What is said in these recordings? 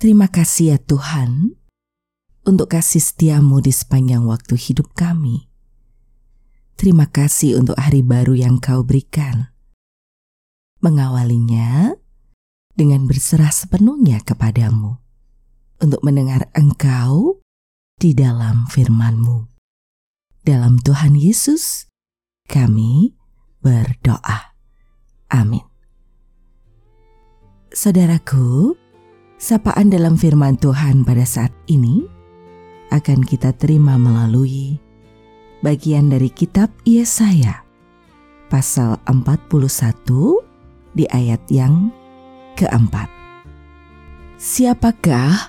Terima kasih ya Tuhan untuk kasih setiamu di sepanjang waktu hidup kami. Terima kasih untuk hari baru yang kau berikan. Mengawalinya dengan berserah sepenuhnya kepadamu untuk mendengar engkau di dalam firmanmu. Dalam Tuhan Yesus, kami berdoa. Amin. Saudaraku, sapaan dalam firman Tuhan pada saat ini akan kita terima melalui bagian dari kitab Yesaya pasal 41 di ayat yang keempat. Siapakah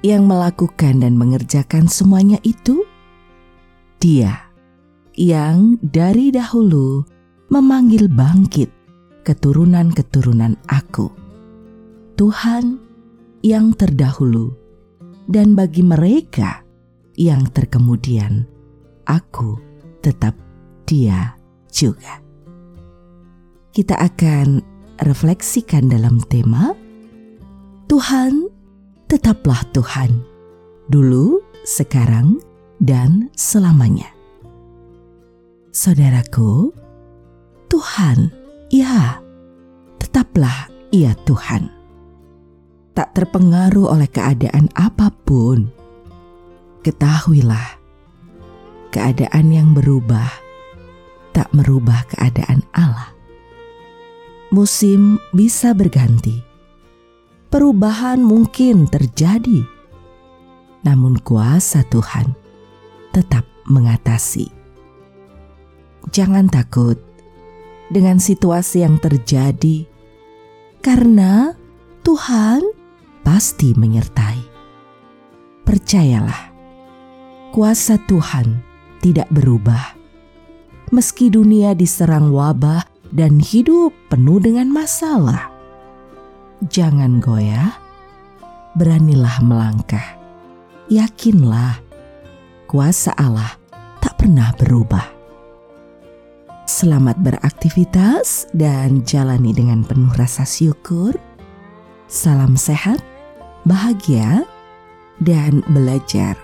yang melakukan dan mengerjakan semuanya itu? Dia yang dari dahulu memanggil bangkit keturunan-keturunan aku. Tuhan yang terdahulu, dan bagi mereka yang terkemudian, aku tetap Dia juga. Kita akan refleksikan dalam tema Tuhan tetaplah Tuhan, dulu, sekarang, dan selamanya. Saudaraku, Tuhan, ya, tetaplah Ia Tuhan tak terpengaruh oleh keadaan apa pun. Ketahuilah, keadaan yang berubah tak merubah keadaan Allah. Musim bisa berganti, perubahan mungkin terjadi, namun kuasa Tuhan tetap mengatasi. Jangan takut dengan situasi yang terjadi, karena Tuhan pasti menyertai. Percayalah, kuasa Tuhan tidak berubah. Meski dunia diserang wabah dan hidup penuh dengan masalah, jangan goyah, beranilah melangkah. Yakinlah, kuasa Allah tak pernah berubah. Selamat beraktivitas dan jalani dengan penuh rasa syukur. Salam sehat bahagia, dan belajar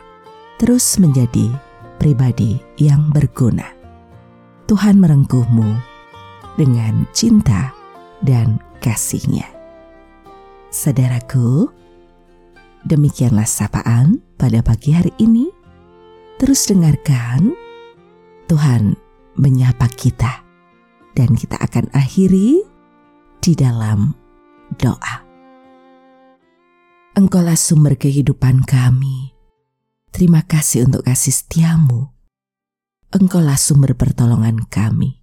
terus menjadi pribadi yang berguna. Tuhan merengkuhmu dengan cinta dan kasihnya. Saudaraku, demikianlah sapaan pada pagi hari ini. Terus dengarkan, Tuhan menyapa kita dan kita akan akhiri di dalam doa. Engkaulah sumber kehidupan kami. Terima kasih untuk kasih setiamu. Engkaulah sumber pertolongan kami.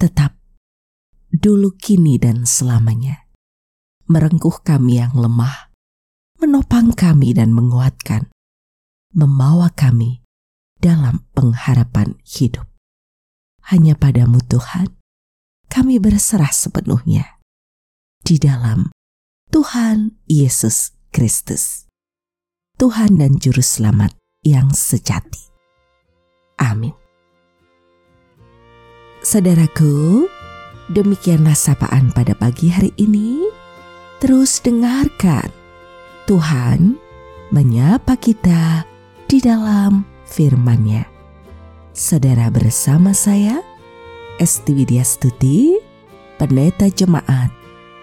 Tetap dulu, kini, dan selamanya. Merengkuh kami yang lemah, menopang kami dan menguatkan, membawa kami dalam pengharapan hidup. Hanya padamu Tuhan, kami berserah sepenuhnya di dalam Tuhan Yesus Kristus, Tuhan dan Juru Selamat yang sejati. Amin. Saudaraku, demikianlah sapaan pada pagi hari ini. Terus dengarkan, Tuhan menyapa kita di dalam firman-Nya. Saudara bersama saya, Esti Widya Stuti, Pendeta Jemaat